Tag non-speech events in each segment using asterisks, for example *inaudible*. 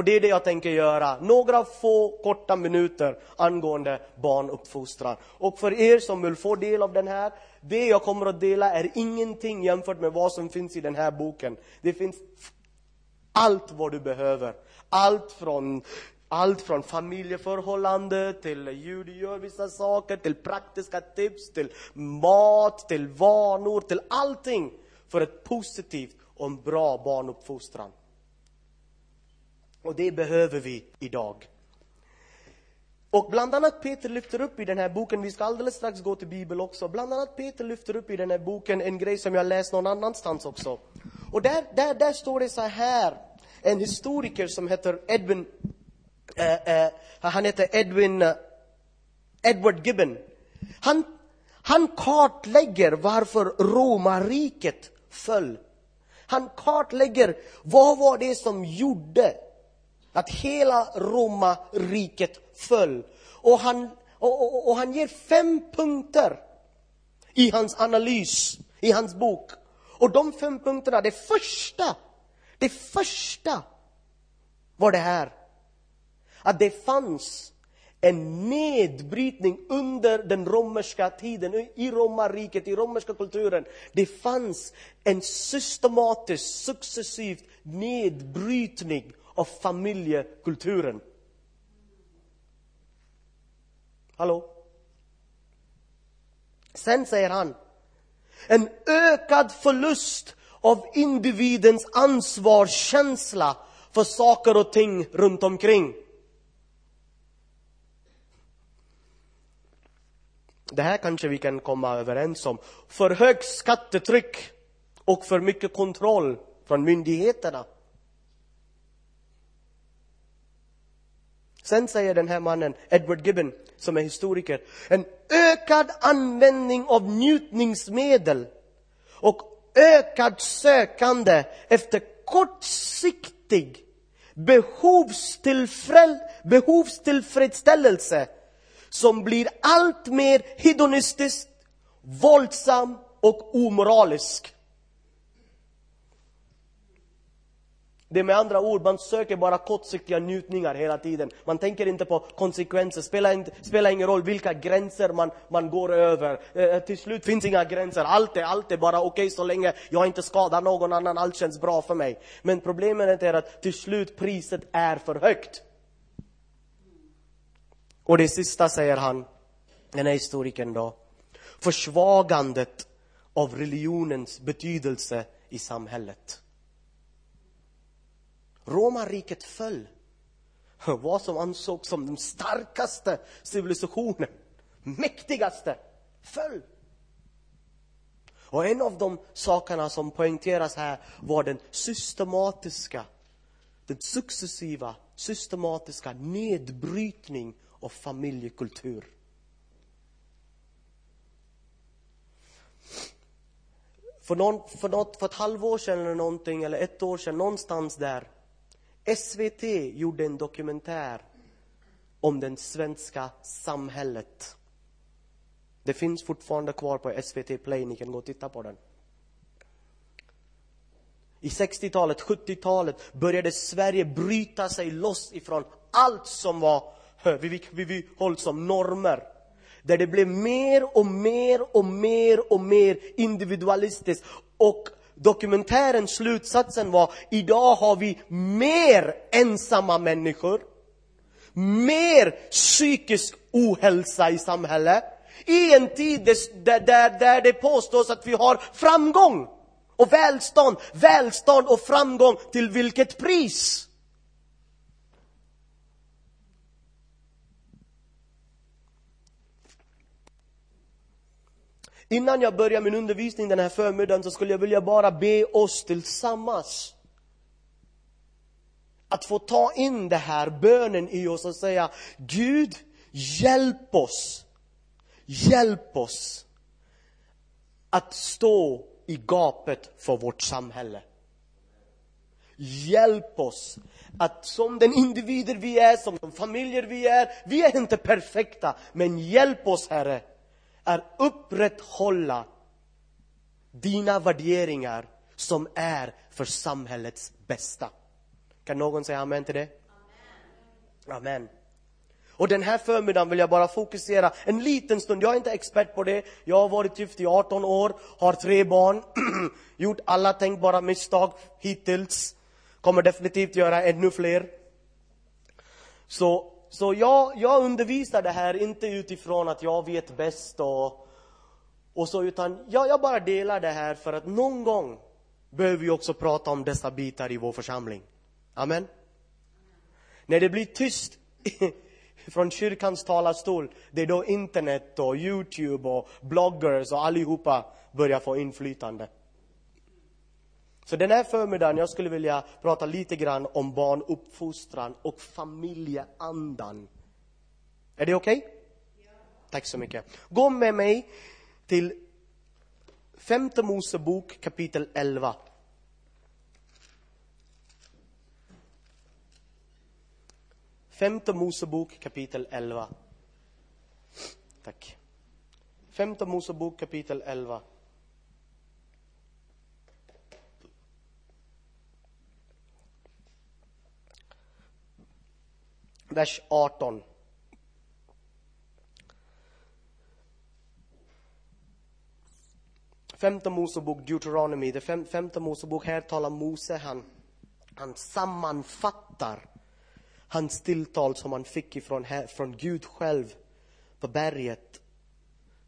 Och det är det jag tänker göra. Några få korta minuter angående barnuppfostran. Och för er som vill få del av den här, det jag kommer att dela är ingenting jämfört med vad som finns i den här boken. Det finns allt vad du behöver. Allt från allt från familjeförhållande till hur du gör vissa saker, till praktiska tips, till mat, till vanor, till allting för ett positivt och en bra barnuppfostran. Och det behöver vi idag. Och bland annat Peter lyfter upp i den här boken, vi ska alldeles strax gå till Bibeln också, bland annat Peter lyfter upp i den här boken en grej som jag läst någon annanstans också. Och där, där, där står det så här, en historiker som heter Edwin, eh, eh, han heter Edwin, eh, Edward Gibbon. Han, han kartlägger varför romarriket föll. Han kartlägger vad var det som gjorde att hela romarriket föll. Och han, och, och, och han ger fem punkter i hans analys, i hans bok. Och de fem punkterna, det första, det första var det här. Att det fanns en nedbrytning under den romerska tiden, i romarriket, i romerska kulturen. Det fanns en systematisk, successiv nedbrytning av familjekulturen. Hallå? Sen säger han, en ökad förlust av individens ansvarskänsla för saker och ting runt omkring. Det här kanske vi kan komma överens om. För högt skattetryck och för mycket kontroll från myndigheterna. Sen säger den här mannen, Edward Gibbon, som är historiker, en ökad användning av njutningsmedel och ökad sökande efter kortsiktig behovstillfredsställelse som blir allt mer hedonistisk, våldsam och omoralisk. Det är med andra ord, man söker bara kortsiktiga njutningar hela tiden. Man tänker inte på konsekvenser. Spelar, inte, spelar ingen roll vilka gränser man, man går över. Eh, till slut finns inga gränser. Allt är, allt är bara okej okay, så länge jag inte skadar någon annan. Allt känns bra för mig. Men problemet är att till slut priset är för högt. Och det sista säger han, den här historikern då. Försvagandet av religionens betydelse i samhället. Romarriket föll. Vad som ansågs som den starkaste civilisationen, mäktigaste, föll. Och en av de sakerna som poängteras här var den systematiska, den successiva, systematiska nedbrytning av familjekultur. För, någon, för, något, för ett halvår sedan eller någonting, eller ett år sedan, någonstans där, SVT gjorde en dokumentär om det svenska samhället. Det finns fortfarande kvar på SVT Play, ni kan gå och titta på den. I 60-talet, 70-talet började Sverige bryta sig loss ifrån allt som var vi, vi, vi, vi som normer. Där det blev mer och mer och mer och mer individualistiskt. Och dokumentärens slutsatsen var, idag har vi mer ensamma människor, mer psykisk ohälsa i samhället, i en tid där, där, där det påstås att vi har framgång och välstånd, välstånd och framgång till vilket pris? Innan jag börjar min undervisning den här förmiddagen så skulle jag vilja bara be oss tillsammans att få ta in det här bönen i oss och säga Gud, hjälp oss, hjälp oss att stå i gapet för vårt samhälle. Hjälp oss att som den individer vi är, som de familjer vi är, vi är inte perfekta, men hjälp oss Herre är upprätthålla dina värderingar som är för samhällets bästa. Kan någon säga amen till det? Amen. Och den här förmiddagen vill jag bara fokusera en liten stund. Jag är inte expert på det. Jag har varit gift i 18 år, har tre barn, *clears throat* gjort alla tänkbara misstag hittills. Kommer definitivt göra ännu fler. Så, så jag, jag undervisar det här inte utifrån att jag vet bäst och, och så, utan jag, jag bara delar det här för att någon gång behöver vi också prata om dessa bitar i vår församling. Amen. När det blir tyst *laughs* från kyrkans talarstol, det är då internet och Youtube och bloggers och allihopa börjar få inflytande. Så den här förmiddagen, jag skulle vilja prata lite grann om barnuppfostran och familjeandan. Är det okej? Okay? Ja. Tack så mycket. Gå med mig till femte Mosebok kapitel 11. Femte Mosebok kapitel 11. Tack. Femte Mosebok kapitel 11. Vers 18. Femte Mosebok, Deuteronomy, det fem, femte Mosebok, här talar Mose, han, han sammanfattar hans tilltal som han fick ifrån, från Gud själv på berget,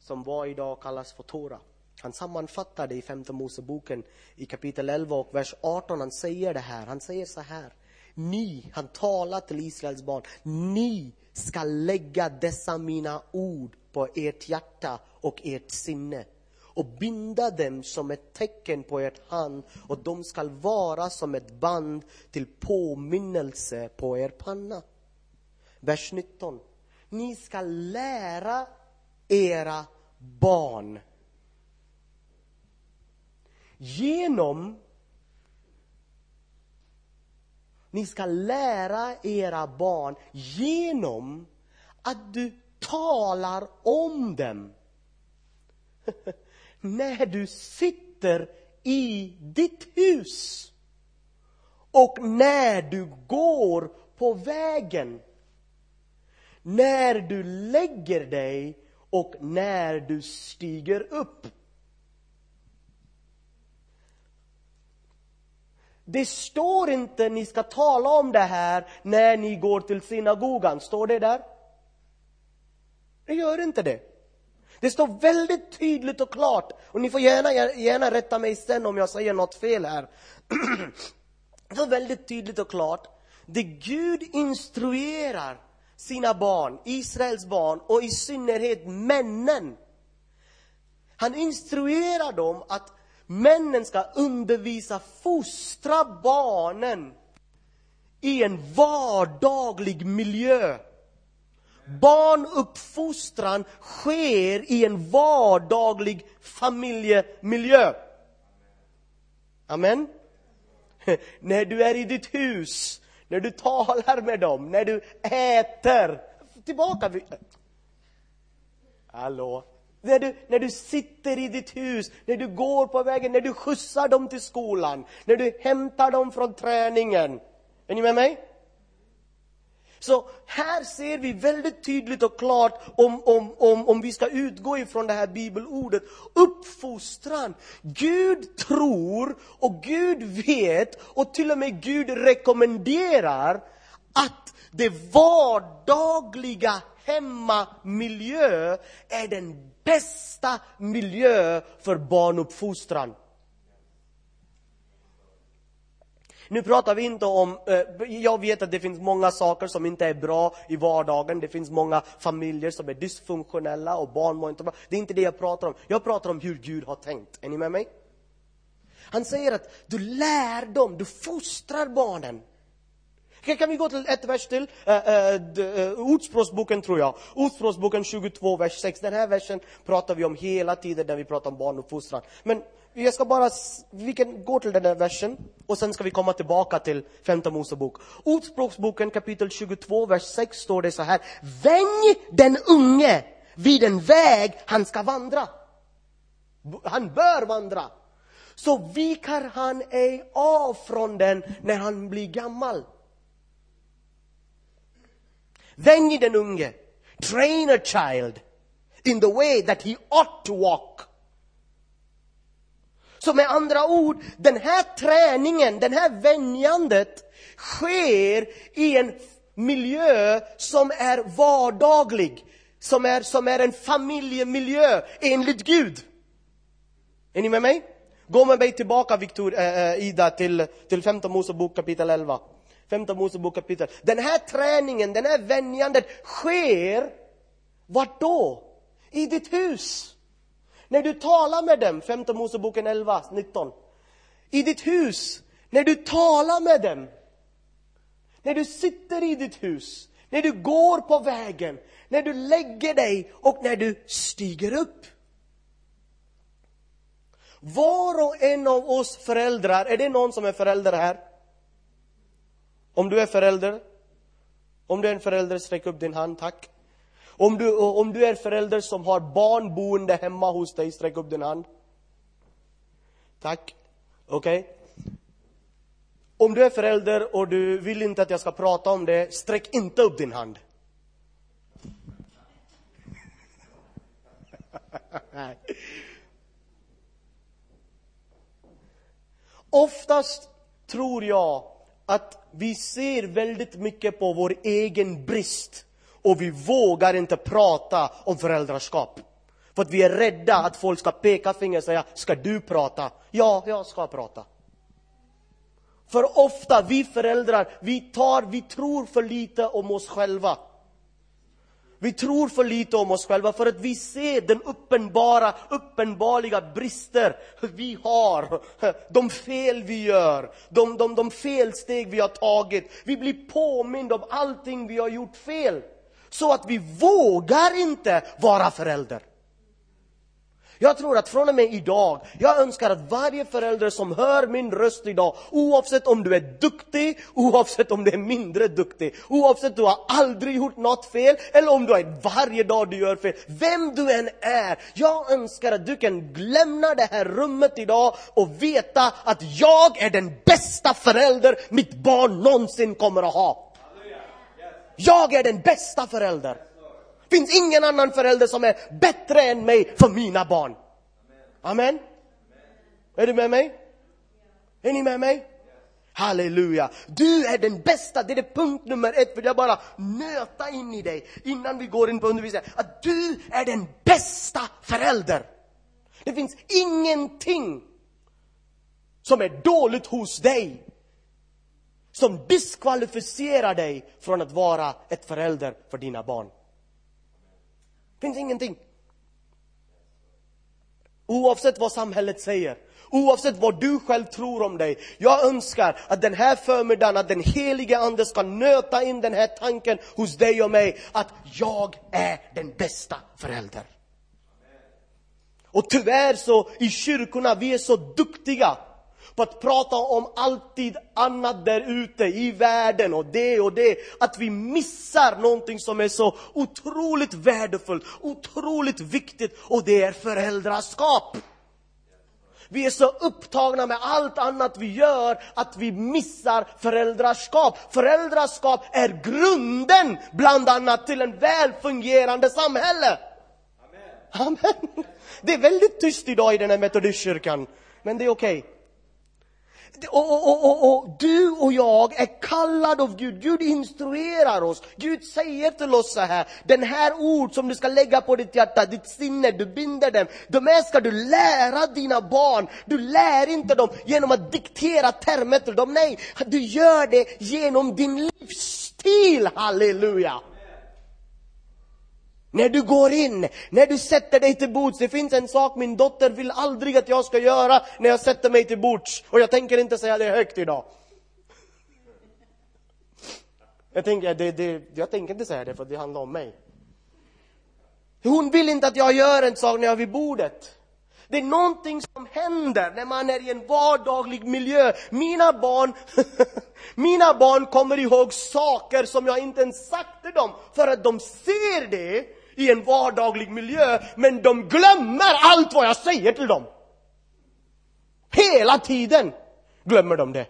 som var idag kallas för Tora. Han sammanfattar det i femte Moseboken i kapitel 11 och vers 18. Han säger det här. Han säger så här. Ni, han talar till Israels barn, ni ska lägga dessa mina ord på ert hjärta och ert sinne och binda dem som ett tecken på ert hand och de skall vara som ett band till påminnelse på er panna. Vers 19. Ni ska lära era barn genom ni ska lära era barn genom att du talar om dem. *laughs* när du sitter i ditt hus och när du går på vägen. När du lägger dig och när du stiger upp. Det står inte ni ska tala om det här när ni går till synagogan. Står det där? Det gör inte det. Det står väldigt tydligt och klart, och ni får gärna, gärna rätta mig sen om jag säger något fel här. *clears throat* Det står väldigt tydligt och klart, det Gud instruerar sina barn, Israels barn, och i synnerhet männen. Han instruerar dem att männen ska undervisa, fostra barnen i en vardaglig miljö. Barnuppfostran sker i en vardaglig familjemiljö. Amen. *laughs* När du är i ditt hus, när du talar med dem, när du äter. Tillbaka. Hallå? När du, när du sitter i ditt hus, när du går på vägen, när du skjutsar dem till skolan, när du hämtar dem från träningen. Är ni med mig? Så här ser vi väldigt tydligt och klart om, om, om, om vi ska utgå ifrån det här bibelordet, uppfostran. Gud tror och Gud vet och till och med Gud rekommenderar att det vardagliga hemmamiljö är den bästa miljö för barnuppfostran. Nu pratar vi inte om, eh, jag vet att det finns många saker som inte är bra i vardagen. Det finns många familjer som är dysfunktionella och barn mår inte bra. Det är inte det jag pratar om. Jag pratar om hur Gud har tänkt. Är ni med mig? Han säger att du lär dem, du fostrar barnen. Kan vi gå till ett vers till? Eh, eh, eh, Ordspråksboken tror jag. Ordspråksboken 22, vers 6. Den här versen pratar vi om hela tiden när vi pratar om barnuppfostran. Men jag ska bara, vi kan gå till den här versen och sen ska vi komma tillbaka till femte Mosebok. Ordspråksboken kapitel 22, vers 6 står det så här. Vänj den unge vid den väg han ska vandra. Han bör vandra. Så vikar han ej av från den när han blir gammal. Vänj den unge. Train a child in the way that he ought to walk. Så med andra ord, den här träningen, den här vänjandet sker i en miljö som är vardaglig, som är, som är en familjemiljö enligt Gud. Är ni med mig? Gå med mig tillbaka, Victor, äh, Ida, till, till femte Mosebok kapitel 11. Femte Mosebok kapitel. Den här träningen, den här vänjandet sker, vart då? I ditt hus. När du talar med dem, femte Moseboken 11, 19. I ditt hus, när du talar med dem. När du sitter i ditt hus, när du går på vägen, när du lägger dig och när du stiger upp. Var och en av oss föräldrar, är det någon som är förälder här? Om du är förälder, om du är en förälder, sträck upp din hand, tack. Om du, om du är förälder som har barn boende hemma hos dig, sträck upp din hand. Tack. Okej. Okay. Om du är förälder och du vill inte att jag ska prata om det, sträck inte upp din hand. *laughs* Oftast tror jag att vi ser väldigt mycket på vår egen brist och vi vågar inte prata om föräldraskap. För att vi är rädda att folk ska peka finger och säga, ska du prata? Ja, jag ska prata. För ofta, vi föräldrar, vi tar, vi tror för lite om oss själva. Vi tror för lite om oss själva för att vi ser den uppenbara, uppenbarliga brister vi har. De fel vi gör, de, de, de felsteg vi har tagit. Vi blir påminda om allting vi har gjort fel. Så att vi vågar inte vara förälder. Jag tror att från och med idag, jag önskar att varje förälder som hör min röst idag, oavsett om du är duktig, oavsett om du är mindre duktig, oavsett om du har aldrig gjort något fel, eller om du är varje dag du gör fel, vem du än är, jag önskar att du kan lämna det här rummet idag och veta att jag är den bästa förälder mitt barn någonsin kommer att ha. Jag är den bästa förälder. Det finns ingen annan förälder som är bättre än mig för mina barn. Amen. Är du med mig? Är ni med mig? Halleluja! Du är den bästa, det är det punkt nummer ett, vill jag bara nöta in i dig innan vi går in på undervisningen. Att du är den bästa förälder. Det finns ingenting som är dåligt hos dig som diskvalificerar dig från att vara ett förälder för dina barn. Det finns ingenting. Oavsett vad samhället säger, oavsett vad du själv tror om dig. Jag önskar att den här förmiddagen, att den helige Ande ska nöta in den här tanken hos dig och mig, att jag är den bästa föräldern. Och tyvärr så, i kyrkorna, vi är så duktiga på att prata om alltid annat där ute i världen och det och det. Att vi missar någonting som är så otroligt värdefullt, otroligt viktigt och det är föräldraskap. Vi är så upptagna med allt annat vi gör att vi missar föräldraskap. Föräldraskap är grunden, bland annat, till en väl fungerande samhälle. Amen. Amen. Det är väldigt tyst idag i den här metodistkyrkan, men det är okej. Okay. Och, och, och, och, du och jag är kallade av Gud. Gud instruerar oss. Gud säger till oss så här, den här ord som du ska lägga på ditt hjärta, ditt sinne, du binder dem. De här ska du lära dina barn. Du lär inte dem genom att diktera termer till dem. Nej, du gör det genom din livsstil. Halleluja! När du går in, när du sätter dig till bords. Det finns en sak min dotter vill aldrig att jag ska göra när jag sätter mig till bords. Och jag tänker inte säga det högt idag. Jag tänker, det, det, jag tänker inte säga det för det handlar om mig. Hon vill inte att jag gör en sak när jag är vid bordet. Det är någonting som händer när man är i en vardaglig miljö. Mina barn, *laughs* mina barn kommer ihåg saker som jag inte ens sagt till dem för att de ser det i en vardaglig miljö, men de glömmer allt vad jag säger till dem. Hela tiden glömmer de det.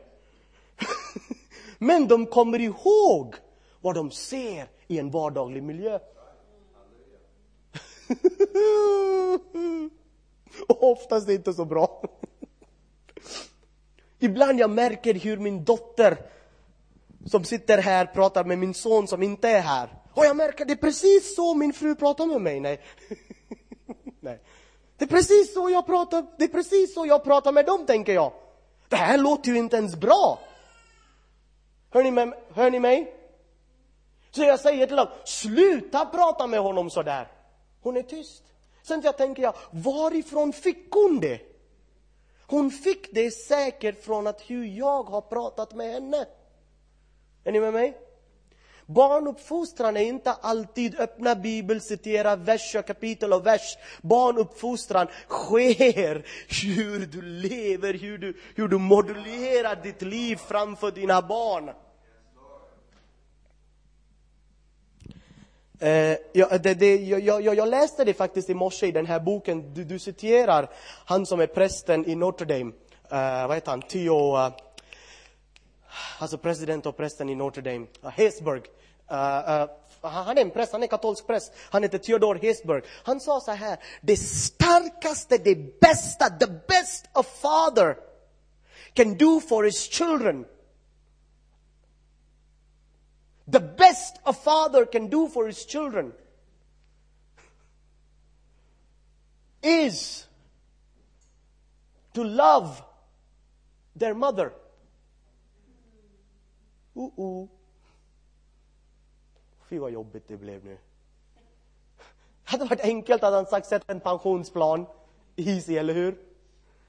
*laughs* men de kommer ihåg vad de ser i en vardaglig miljö. *laughs* Och oftast är det inte så bra. *laughs* Ibland jag märker hur min dotter som sitter här pratar med min son som inte är här. Och jag märker det är precis så min fru pratar med mig. Nej. *laughs* Nej. Det är precis så jag pratar, det är precis så jag pratar med dem, tänker jag. Det här låter ju inte ens bra. Hör ni, med, hör ni mig? Så jag säger till honom, sluta prata med honom så där. Hon är tyst. Sen jag tänker jag, varifrån fick hon det? Hon fick det säkert från att hur jag har pratat med henne. Är ni med mig? Barnuppfostran är inte alltid öppna bibel, citera vers och kapitel och vers. Barnuppfostran sker hur du lever, hur du, hur du modulerar ditt liv framför dina barn. Eh, jag, det, det, jag, jag, jag, läste det faktiskt i morse i den här boken du, du citerar, han som är prästen i Notre Dame, eh, vad heter han, Theo, eh, uh, alltså president och prästen i Notre Dame, uh, Hesburg. Uh, han är en präst, han är katolsk präst, han heter Theodor Hesburg. Han sa så här, det starkaste, det bästa, the best a father can do for his children the best a father can do for his children is to love their mother. Oh, oh... Fy vad jobbigt det blev nu. Det hade varit enkelt att han sagt sätt en pensionsplan. Easy, eller hur?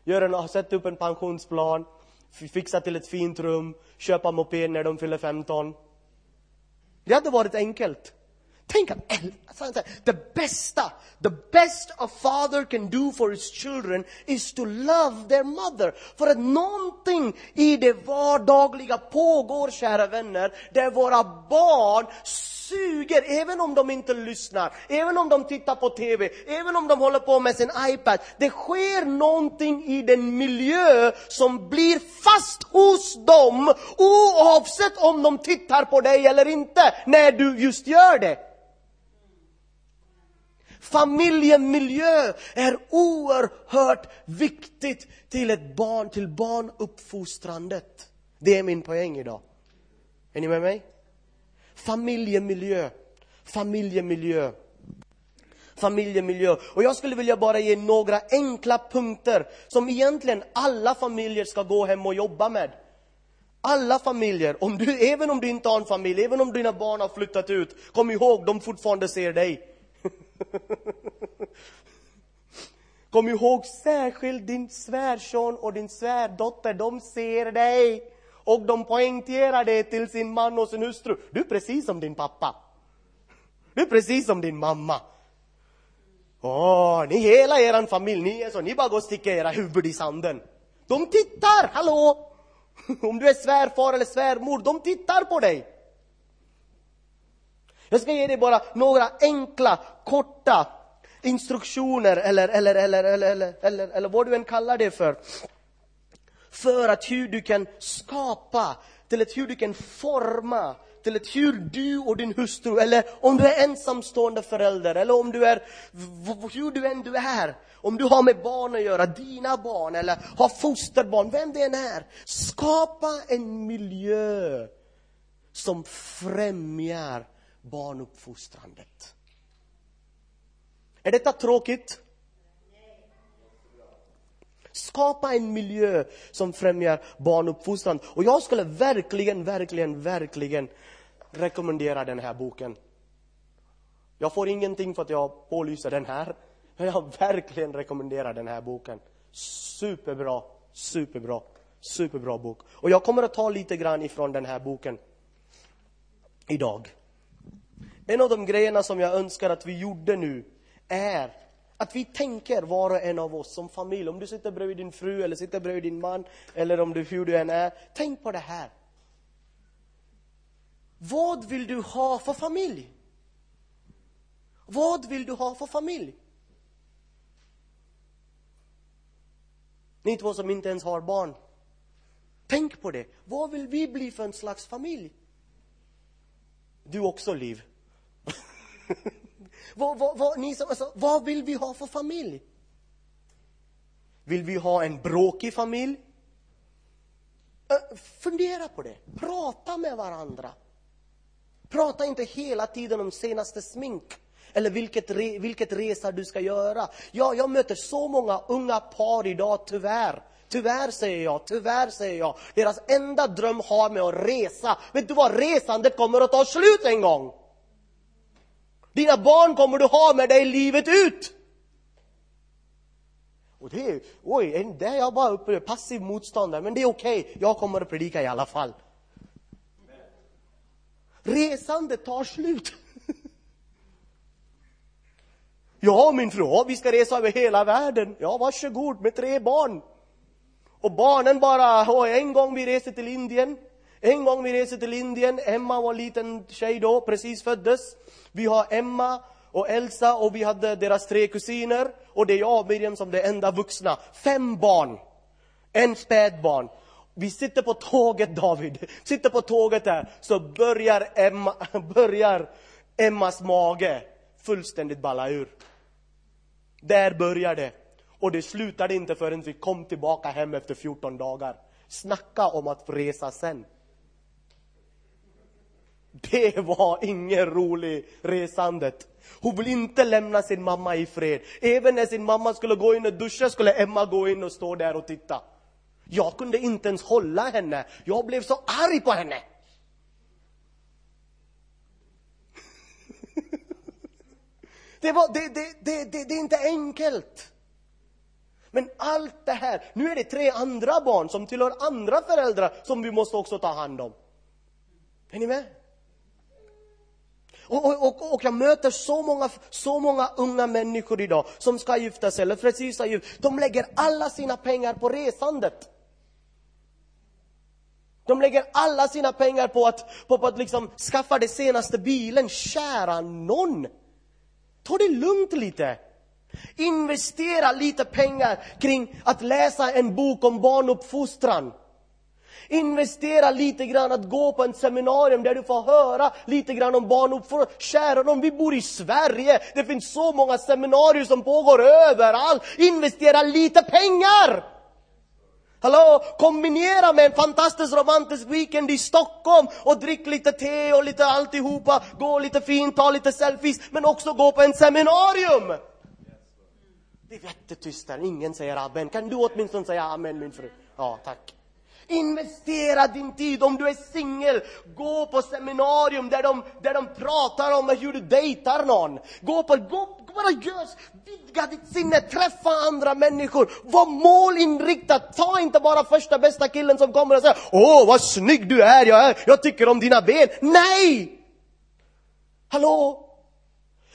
Gör en, sätt upp en pensionsplan, fixa till ett fint rum, köpa moped när de fyller 15. Det hade varit enkelt. Tänk att det bästa, the best a father can do for his children is to love their mother. För att någonting i det vardagliga pågår, kära vänner, där våra barn suger, även om de inte lyssnar, även om de tittar på TV, även om de håller på med sin iPad. Det sker någonting i den miljö som blir fast hos dem, oavsett om de tittar på dig eller inte, när du just gör det. Familjemiljö är oerhört viktigt till ett barn, till barnuppfostrandet. Det är min poäng idag. Är ni med mig? Familjemiljö, familjemiljö, familjemiljö. Och jag skulle vilja bara ge några enkla punkter som egentligen alla familjer ska gå hem och jobba med. Alla familjer, om du, även om du inte har en familj, även om dina barn har flyttat ut, kom ihåg, de fortfarande ser dig. *laughs* Kom ihåg särskilt din svärson och din svärdotter, de ser dig. Och de poängterar det till sin man och sin hustru. Du är precis som din pappa. Du är precis som din mamma. Åh, ni hela er familj, ni är så, ni bara går och sticker era huvud i sanden. De tittar, hallå! *laughs* Om du är svärfar eller svärmor, de tittar på dig. Jag ska ge dig bara några enkla, korta instruktioner eller, eller, eller, eller, eller, eller, eller vad du än kallar det för. För att hur du kan skapa, till ett hur du kan forma, till ett hur du och din hustru, eller om du är ensamstående förälder, eller om du är, hur du än du är, om du har med barn att göra, dina barn, eller har fosterbarn, vem det än är. Skapa en miljö som främjar barnuppfostrandet. Är detta tråkigt? Skapa en miljö som främjar barnuppfostran. Och jag skulle verkligen, verkligen, verkligen rekommendera den här boken. Jag får ingenting för att jag pålyser den här. Men jag verkligen rekommenderar den här boken. Superbra, superbra, superbra bok. Och jag kommer att ta lite grann ifrån den här boken idag. En av de grejerna som jag önskar att vi gjorde nu är att vi tänker var och en av oss som familj. Om du sitter bredvid din fru eller sitter bredvid din man eller om du, hur du än är. Tänk på det här. Vad vill du ha för familj? Vad vill du ha för familj? Ni två som inte ens har barn. Tänk på det. Vad vill vi bli för en slags familj? Du också, Liv. *laughs* vad, vad, vad, ni som, alltså, vad vill vi ha för familj? Vill vi ha en bråkig familj? Fundera på det. Prata med varandra. Prata inte hela tiden om senaste smink eller vilket, re, vilket resa du ska göra. Ja, jag möter så många unga par idag, tyvärr. Tyvärr säger jag, tyvärr säger jag. Deras enda dröm har med att resa. Vet du vad, resandet kommer att ta slut en gång. Dina barn kommer du ha med dig livet ut. Och det är, oj, det är jag bara uppe, passiv motståndare, men det är okej, okay. jag kommer att predika i alla fall. Resandet tar slut. *laughs* Ja, min fru, vi ska resa över hela världen. Ja, varsågod med tre barn. Och barnen bara, oh, en gång vi reser till Indien, en gång vi reser till Indien, Emma var en liten tjej då, precis föddes. Vi har Emma och Elsa och vi hade deras tre kusiner och det är jag och Miriam som det enda vuxna. Fem barn, en spädbarn. Vi sitter på tåget, David, sitter på tåget där, så börjar, Emma, *laughs* börjar Emmas mage fullständigt balla ur. Där börjar det. Och det slutade inte förrän vi kom tillbaka hem efter 14 dagar. Snacka om att resa sen. Det var ingen rolig resandet. Hon vill inte lämna sin mamma i fred. Även när sin mamma skulle gå in och duscha skulle Emma gå in och stå där och titta. Jag kunde inte ens hålla henne. Jag blev så arg på henne. *laughs* Det, var, det, det, det, det, det är inte enkelt. Men allt det här, nu är det tre andra barn som tillhör andra föräldrar som vi måste också ta hand om. Är ni med? Och, och, och, och, jag möter så många, så många unga människor idag som ska gifta sig eller precis har gift. De lägger alla sina pengar på resandet. De lägger alla sina pengar på att, på, på att liksom skaffa den senaste bilen. Kära någon! Ta det lugnt lite. Investera lite pengar kring att läsa en bok om barnuppfostran. Investera lite grann att gå på ett seminarium där du får höra lite grann om barnuppfostran. Kära någon, vi bor i Sverige. Det finns så många seminarier som pågår överallt. Investera lite pengar! Hallå, kombinera med en fantastisk romantisk weekend i Stockholm och drick lite te och lite alltihopa, gå lite fint, ta lite selfies, men också gå på en seminarium! Det är jättetyst där, ingen säger amen. Kan du åtminstone säga amen min fru? Ja, tack. Investera din tid. Om du är singel, gå på seminarium där de, där de pratar om hur du dejtar någon. Gå på, gå, bara gör, vidga ditt sinne, träffa andra människor. Var målinriktad. Ta inte bara första bästa killen som kommer och säger Åh, vad snygg du är, jag, är, jag tycker om dina ben. Nej! Hallå?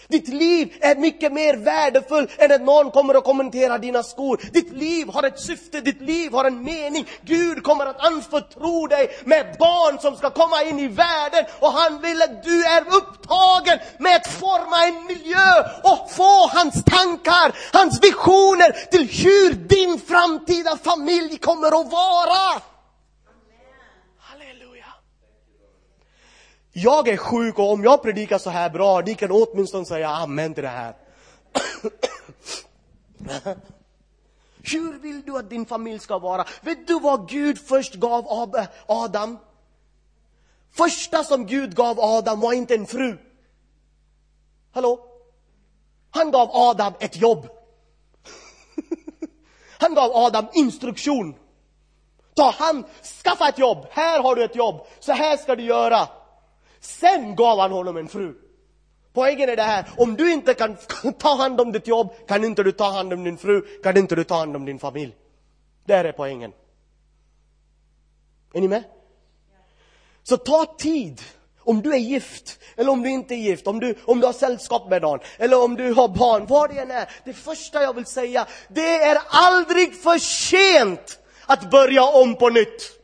Ditt liv är mycket mer värdefullt än att någon kommer och kommenterar dina skor. Ditt liv har ett syfte, ditt liv har en mening. Gud kommer att anförtro dig med barn som ska komma in i världen och han vill att du är upptagen med att forma en miljö och få hans tankar, hans visioner till hur din framtida familj kommer att vara. Jag är sjuk och om jag predikar så här bra, ni kan åtminstone säga amen till det här. *coughs* Hur vill du att din familj ska vara? Vet du vad Gud först gav Adam? Första som Gud gav Adam var inte en fru. Hallå? Han gav Adam ett jobb. *laughs* Han gav Adam instruktion. Ta hand, skaffa ett jobb. Här har du ett jobb. Så här ska du göra. Sen gav han honom en fru. Poängen är det här, om du inte kan *laughs* ta hand om ditt jobb, kan inte du ta hand om din fru, kan inte du ta hand om din familj. Där är poängen. Är ni med? Så ta tid. Om du är gift, eller om du inte är gift, om du, om du har sällskap med någon, eller om du har barn, vad det än är. Det första jag vill säga, det är aldrig för sent att börja om på nytt.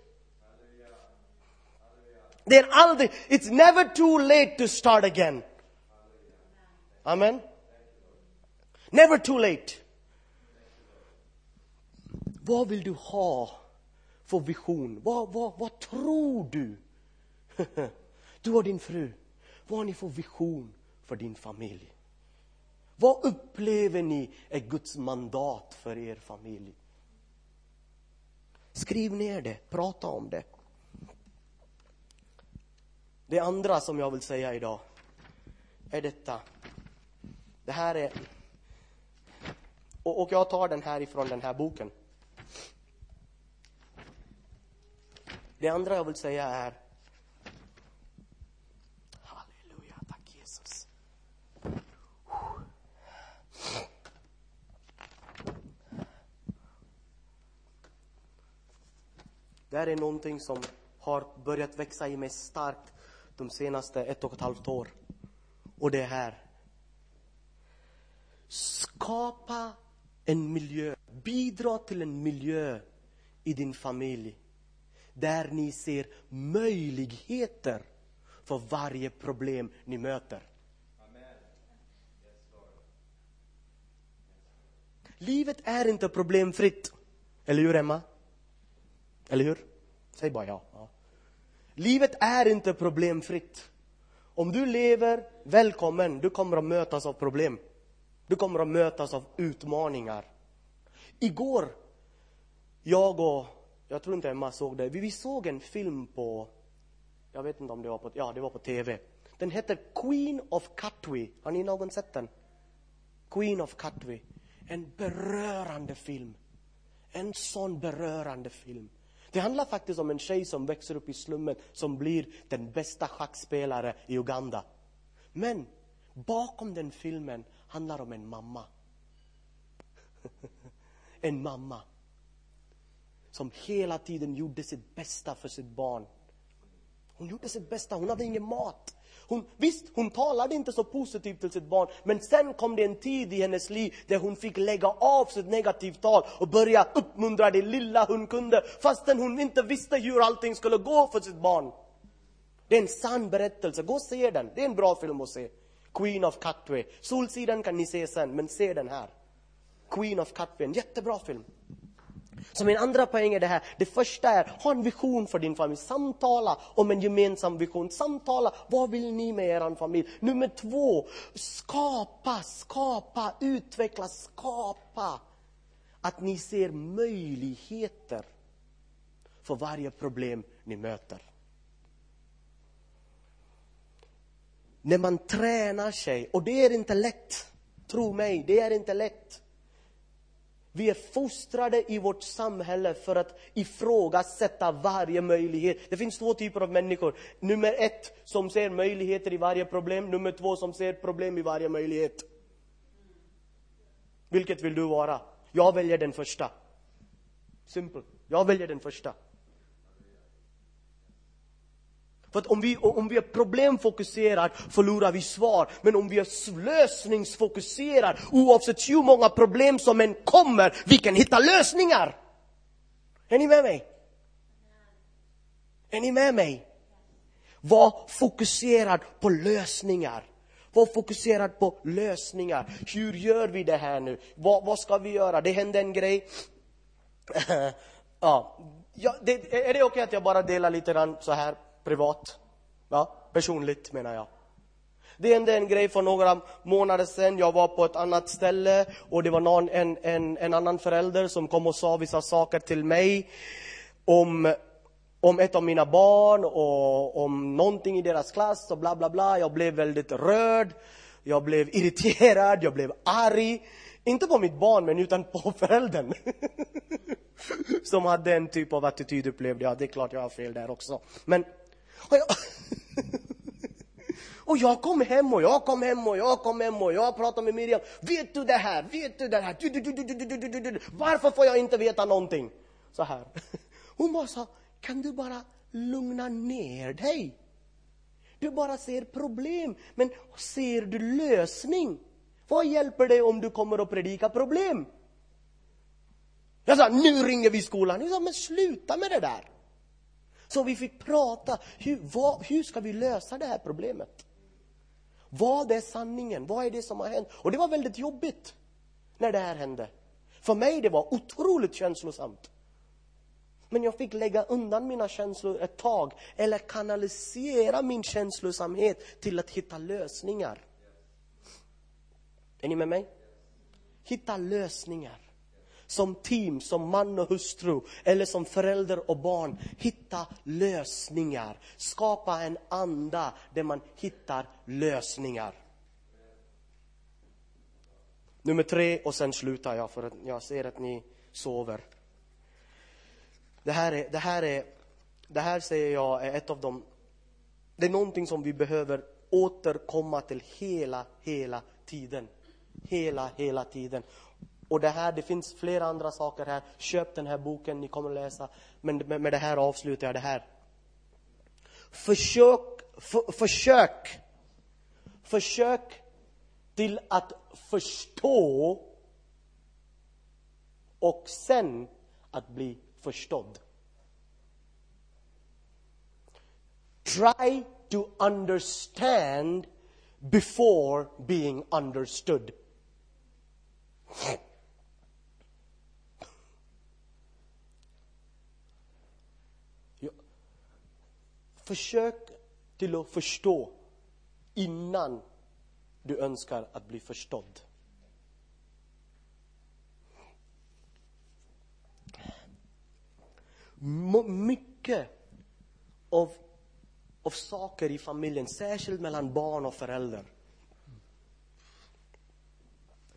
Det är aldrig, it's never too late to start again. Amen. Never too late. Vad vill du ha för vision? Vad, vad, vad tror du? *laughs* Du och din fru. Vad har ni för vision för din familj? Vad upplever ni är Guds mandat för er familj? Skriv ner det, prata om det. Det andra som jag vill säga idag är detta. Det här är... Och, och jag tar den här ifrån den här boken. Det andra jag vill säga är Halleluja, tack Jesus. Det här är någonting som har börjat växa i mig starkt de senaste ett och ett halvt år. Och det är här. Skapa en miljö, bidra till en miljö i din familj där ni ser möjligheter för varje problem ni möter. Livet är inte problemfritt. Eller hur, Emma? Eller hur? Säg bara ja. ja. Livet är inte problemfritt. Om du lever, välkommen, du kommer att mötas av problem. Du kommer att mötas av utmaningar. Igår, jag och, jag tror inte Emma såg det, vi såg en film på, jag vet inte om det var på, ja det var på TV. Den heter Queen of Katwe. Har ni någon sett den? Queen of Katwe. En berörande film. En sån berörande film. Det handlar faktiskt om en tjej som växer upp i slummen som blir den bästa schackspelare i Uganda. Men bakom den filmen handlar om en mamma. *laughs* en mamma som hela tiden gjorde sitt bästa för sitt barn. Hon gjorde sitt bästa, hon hade ingen mat. Hon, visst, hon talade inte så positivt till sitt barn, men sen kom det en tid i hennes liv där hon fick lägga av sitt negativt tal och börja uppmuntra det lilla hon kunde, fastän hon inte visste hur allting skulle gå för sitt barn. Det är en sann berättelse, gå och se den. Det är en bra film att se. Queen of Katwe. Solsidan kan ni se sen, men se den här. Queen of Katwe, en jättebra film. Så min andra poäng är det här. Det första är, ha en vision för din familj. Samtala om en gemensam vision. Samtala, vad vill ni med er familj? Nummer två, skapa, skapa, utveckla, skapa. Att ni ser möjligheter för varje problem ni möter. När man tränar sig, och det är inte lätt, tro mig, det är inte lätt. Vi är fostrade i vårt samhälle för att ifrågasätta varje möjlighet. Det finns två typer av människor. Nummer ett, som ser möjligheter i varje problem. Nummer två, som ser problem i varje möjlighet. Vilket vill du vara? Jag väljer den första. Simple. Jag väljer den första. För att om vi, om vi är problemfokuserade förlorar vi svar. Men om vi är lösningsfokuserade, oavsett hur många problem som än kommer, vi kan hitta lösningar. Är ni med mig? Är ni med mig? Var fokuserad på lösningar. Var fokuserad på lösningar. Hur gör vi det här nu? Vad, vad ska vi göra? Det hände en grej. *laughs* ja, det, är det okej okay att jag bara delar lite grann så här? Privat. Ja, personligt menar jag. Det hände en grej för några månader sedan. Jag var på ett annat ställe och det var någon, en, en, en annan förälder som kom och sa vissa saker till mig om, om ett av mina barn och om någonting i deras klass och bla bla bla. Jag blev väldigt rörd, jag blev irriterad, jag blev arg. Inte på mitt barn, men utan på *laughs* föräldern. *laughs* som hade en typ av attityd upplevde jag. Det är klart jag har fel där också. Men och jag, *laughs* och jag kom hem och jag kom hem och jag kom hem och jag pratade med Miriam. Vet du det här? Vet du det här? Du, du, du, Varför får jag inte veta någonting? Så här. *laughs* Hon bara sa, kan du bara lugna ner dig? Du bara ser problem, men ser du lösning? Vad hjälper det om du kommer och predika problem? Jag sa, nu ringer vi skolan. Jag sa, men sluta med det där. Så vi fick prata, hur, vad, hur ska vi lösa det här problemet? Vad är sanningen? Vad är det som har hänt? Och det var väldigt jobbigt när det här hände. För mig det var otroligt känslosamt. Men jag fick lägga undan mina känslor ett tag, eller kanalisera min känslosamhet till att hitta lösningar. Är ni med mig? Hitta lösningar. Som team, som man och hustru, eller som förälder och barn. Hitta lösningar. Skapa en anda där man hittar lösningar. Nummer tre, och sen slutar jag för att jag ser att ni sover. Det här, är, det här, är, det här säger jag är ett av de... Det är någonting som vi behöver återkomma till hela, hela tiden. Hela, hela tiden. Och det här, det finns flera andra saker här. Köp den här boken, ni kommer att läsa. Men med det här avslutar jag det här. Försök, för, försök, försök till att förstå och sen att bli förstådd. Try to understand before being understood. Försök till att förstå innan du önskar att bli förstådd. mycket av, av saker i familjen, särskilt mellan barn och föräldrar,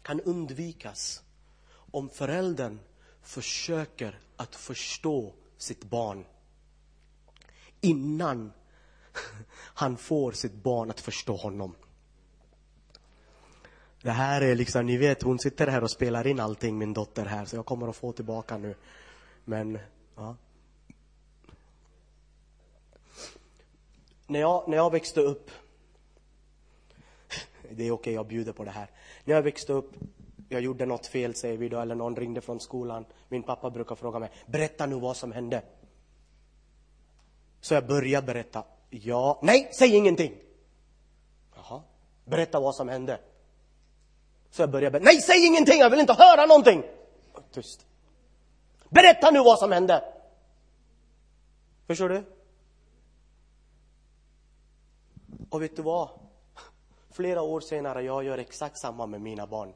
kan undvikas om föräldern försöker att förstå sitt barn innan *laughs* han får sitt barn att förstå honom. Det här är liksom, ni vet, hon sitter här och spelar in allting, min dotter här, så jag kommer att få tillbaka nu. Men, ja. När jag, när jag växte upp, *laughs* det är okej, okay, jag bjuder på det här. När jag växte upp, jag gjorde något fel säger vi då, eller någon ringde från skolan. Min pappa brukar fråga mig, berätta nu vad som hände. Så jag börjar berätta. Ja, nej, säg ingenting! Jaha, berätta vad som hände. Så jag börjar berätta. Nej, säg ingenting, jag vill inte höra någonting! Tyst. Berätta nu vad som hände! Förstår du? Och vet du vad? Flera år senare, jag gör exakt samma med mina barn.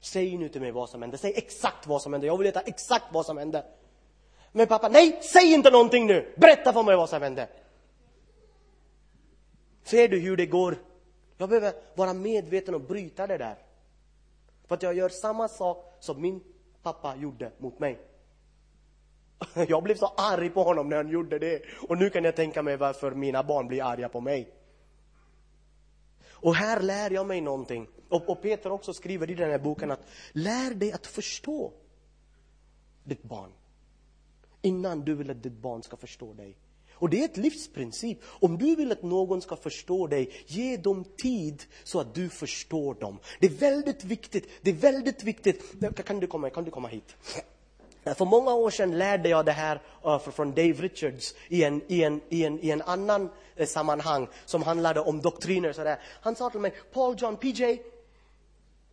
Säg nu till mig vad som hände. Säg exakt vad som hände. Jag vill veta exakt vad som hände. Men pappa, nej, säg inte någonting nu. Berätta för mig vad som hände. Ser du hur det går? Jag behöver vara medveten och bryta det där. För att jag gör samma sak som min pappa gjorde mot mig. *laughs* Jag blev så arg på honom när han gjorde det. Och nu kan jag tänka mig varför mina barn blir arga på mig. Och här lär jag mig någonting. Och, och Peter också skriver i den här boken att lär dig att förstå ditt barn. Innan du vill att ditt barn ska förstå dig. Och det är ett livsprincip. Om du vill att någon ska förstå dig, ge dem tid så att du förstår dem. Det är väldigt viktigt. Det är väldigt viktigt. Kan du komma, kan du komma hit? För många år sedan lärde jag det här eh, från Dave Richards i en, i en, i en, i en annan eh, sammanhang som handlade om doktriner. Sådär. Han sa till mig, Paul John, PJ,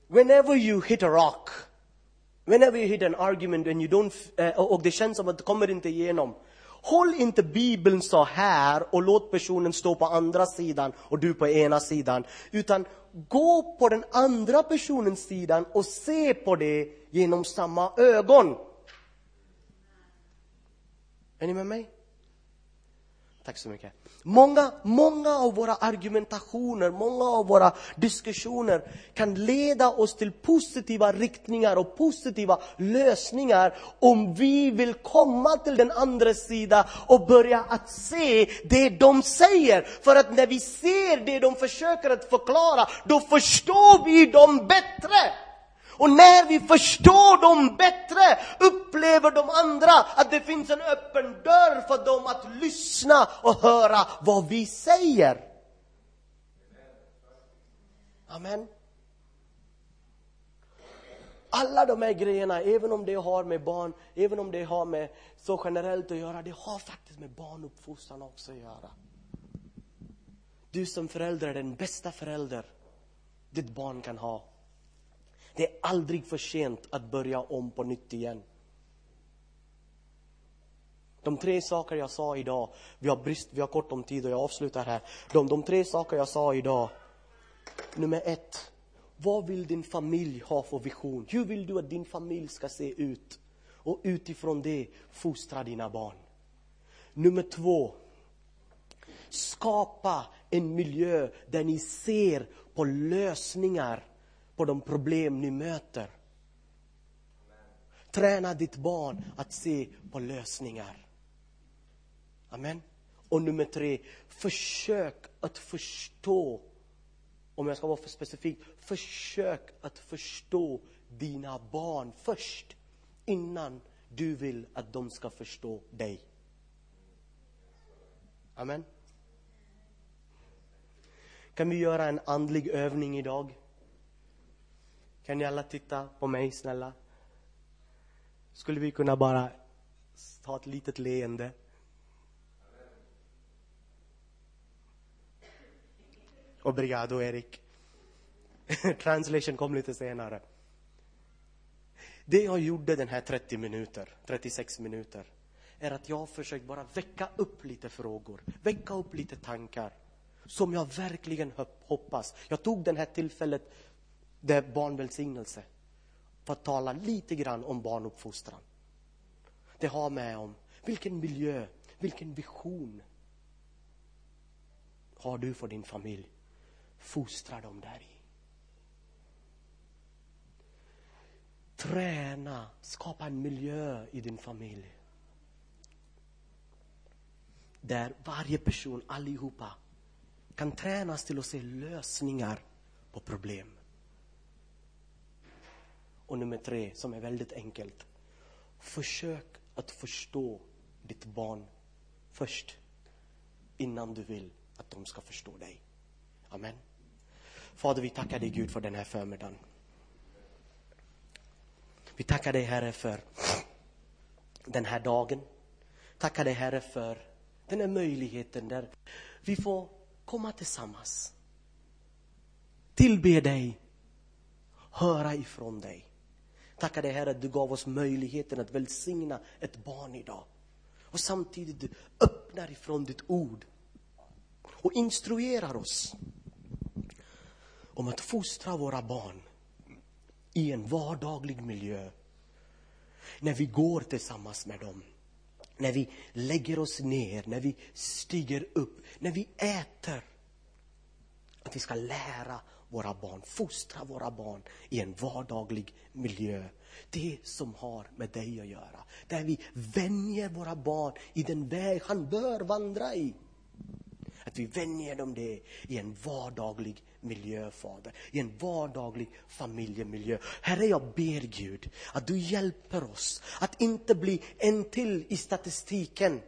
whenever you hit a rock, whenever you hit an argument and you don't, uh, och det känns som att det kommer inte igenom, Håll inte Bibeln så här och låt personen stå på andra sidan och du på ena sidan. Utan gå på den andra personens sidan och se på det genom samma ögon. Är ni med mig? Tack så mycket. Många, många av våra argumentationer, många av våra diskussioner kan leda oss till positiva riktningar och positiva lösningar om vi vill komma till den andra sidan och börja att se det de säger. För att när vi ser det de försöker att förklara, då förstår vi dem bättre. Och när vi förstår dem bättre upplever de andra att det finns en öppen dörr för dem att lyssna och höra vad vi säger. Amen. Alla de här grejerna, även om det har med barn, även om det har med så generellt att göra, det har faktiskt med barnuppfostran också att göra. Du som förälder är den bästa förälder ditt barn kan ha. Det är aldrig för sent att börja om på nytt igen. De tre saker jag sa idag, vi har brist, vi har kort om tid och jag avslutar här. De, de tre saker jag sa idag. Nummer ett, vad vill din familj ha för vision? Hur vill du att din familj ska se ut? Och utifrån det fostra dina barn. Nummer två, skapa en miljö där ni ser på lösningar på de problem ni möter. Träna ditt barn att se på lösningar. Amen. Och nummer tre, försök att förstå, om jag ska vara för specifik, försök att förstå dina barn först innan du vill att de ska förstå dig. Amen. Kan vi göra en andlig övning idag? Kan ni alla titta på mig, snälla? Skulle vi kunna bara ta ett litet leende? Obrigado, Erik. *laughs* Translation kom lite senare. Det jag gjorde den här 30 minuter, 36 minuter, är att jag försökte försökt bara väcka upp lite frågor, väcka upp lite tankar som jag verkligen hoppas. Jag tog det här tillfället, det är barnvälsignelse, för att tala lite grann om barnuppfostran. Det har med om vilken miljö, vilken vision har du för din familj? Fostra dem där i. Träna, skapa en miljö i din familj. Där varje person, allihopa, kan tränas till att se lösningar på problem. Och nummer tre, som är väldigt enkelt. Försök att förstå ditt barn först, innan du vill att de ska förstå dig. Amen. Fader, vi tackar dig Gud för den här förmiddagen. Vi tackar dig Herre för den här dagen. Tackar dig Herre för den här möjligheten där vi får komma tillsammans. Tillbe dig, höra ifrån dig. Tackar dig Herre att du gav oss möjligheten att välsigna ett barn idag. Och samtidigt du öppnar ifrån ditt ord och instruerar oss om att fostra våra barn i en vardaglig miljö. När vi går tillsammans med dem när vi lägger oss ner, när vi stiger upp, när vi äter. Att vi ska lära våra barn, fostra våra barn i en vardaglig miljö. Det som har med dig att göra. Där vi vänjer våra barn i den väg han bör vandra i. Att vi vänjer dem det i en vardaglig miljö, Fader. I en vardaglig familjemiljö. Herre, jag ber Gud att du hjälper oss att inte bli en till i statistiken.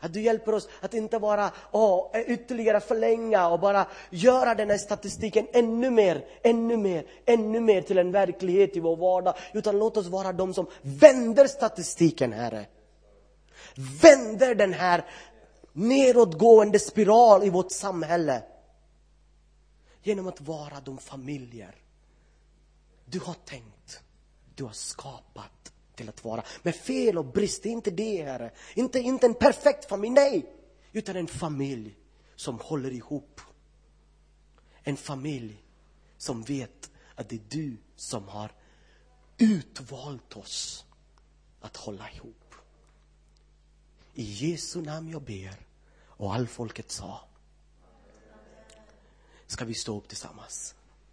Att du hjälper oss att inte bara åh, eh, ytterligare förlänga och bara göra den här statistiken ännu mer, ännu mer, ännu mer till en verklighet i vår vardag. Utan låt oss vara de som vänder statistiken, Herre. Vänder den här nedåtgående spiral i vårt samhälle. Genom att vara de familjer du har tänkt, du har skapat till att vara. Med fel och brist, det är inte det, Herre. Inte, inte en perfekt familj, nej. Utan en familj som håller ihop. En familj som vet att det är du som har utvalt oss att hålla ihop. I Jesu namn jag ber. Och all folket sa. Ska vi stå upp tillsammans?